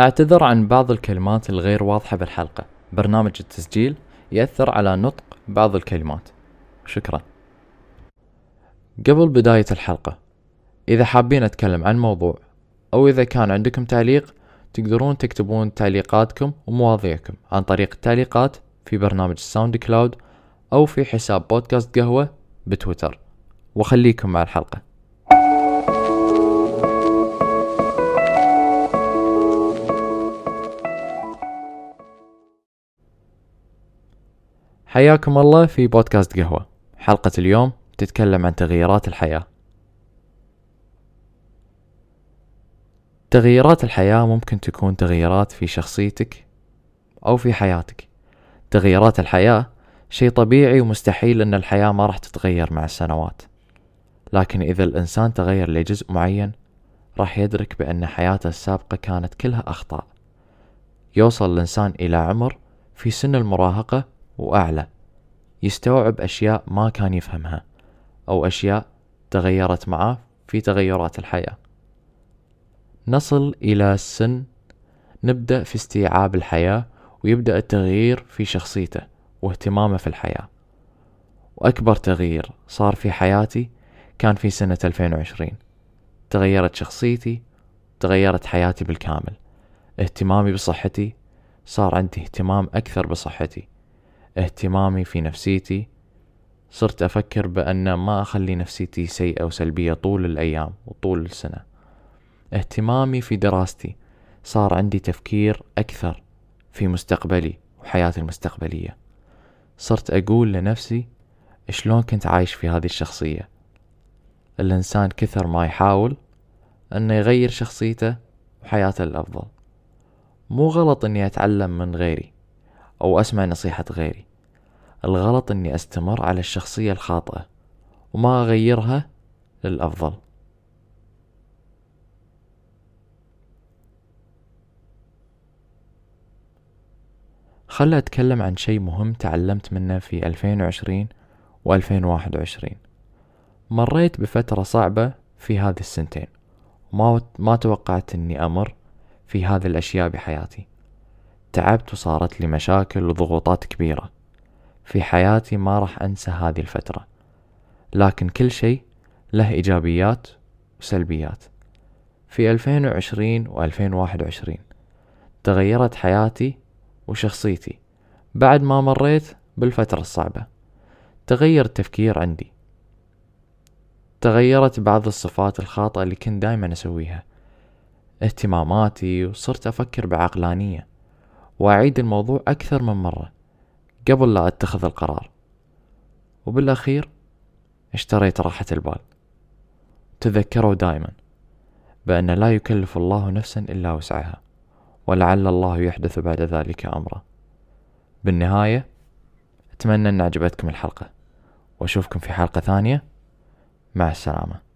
أعتذر عن بعض الكلمات الغير واضحة بالحلقة. برنامج التسجيل يأثر على نطق بعض الكلمات. شكرا. قبل بداية الحلقة إذا حابين أتكلم عن موضوع أو إذا كان عندكم تعليق تقدرون تكتبون تعليقاتكم ومواضيعكم عن طريق التعليقات في برنامج ال SoundCloud أو في حساب بودكاست قهوة بتويتر. وخليكم مع الحلقة. حياكم الله في بودكاست قهوة. حلقة اليوم تتكلم عن تغييرات الحياة. تغييرات الحياة ممكن تكون تغييرات في شخصيتك أو في حياتك. تغييرات الحياة شيء طبيعي ومستحيل أن الحياة ما راح تتغير مع السنوات. لكن إذا الإنسان تغير لجزء معين راح يدرك بأن حياته السابقة كانت كلها أخطاء. يوصل الإنسان إلى عمر في سن المراهقة وأعلى. يستوعب أشياء ما كان يفهمها أو أشياء تغيرت معه في تغيرات الحياة. نصل إلى سن نبدأ في استيعاب الحياة ويبدأ التغيير في شخصيته واهتمامه في الحياة. وأكبر تغيير صار في حياتي كان في سنة 2020 تغيرت شخصيتي تغيرت حياتي بالكامل. اهتمامي بصحتي صار عندي اهتمام أكثر بصحتي. اهتمامي في نفسيتي صرت أفكر بأن ما أخلي نفسيتي سيئة وسلبية طول الأيام وطول السنة. اهتمامي في دراستي صار عندي تفكير أكثر في مستقبلي وحياتي المستقبلية. صرت أقول لنفسي شلون كنت عايش في هذه الشخصية. الإنسان كثر ما يحاول أنه يغير شخصيته وحياته للأفضل مو غلط أني أتعلم من غيري. أو أسمع نصيحة غيري. الغلط أني أستمر على الشخصية الخاطئة وما أغيرها للأفضل. خل أتكلم عن شيء مهم تعلمت منه في 2020 و 2021 مريت بفترة صعبة في هذه السنتين وما ما توقعت إني أمر في هذه الأشياء بحياتي. تعبت وصارت لي مشاكل وضغوطات كبيرة. في حياتي ما راح أنسى هذه الفترة. لكن كل شيء له إيجابيات وسلبيات. في 2020 و 2021 تغيرت حياتي وشخصيتي بعد ما مريت بالفترة الصعبة. تغير التفكير عندي. تغيرت بعض الصفات الخاطئة اللي كنت دايما أسويها. اهتماماتي وصرت أفكر بعقلانية. وأعيد الموضوع أكثر من مرة قبل لا أتخذ القرار. وبالأخير اشتريت راحة البال. تذكروا دائما بأن لا يكلف الله نفسا إلا وسعها ولعل الله يحدث بعد ذلك أمرا. بالنهاية أتمنى أن عجبتكم الحلقة وأشوفكم في حلقة ثانية. مع السلامة.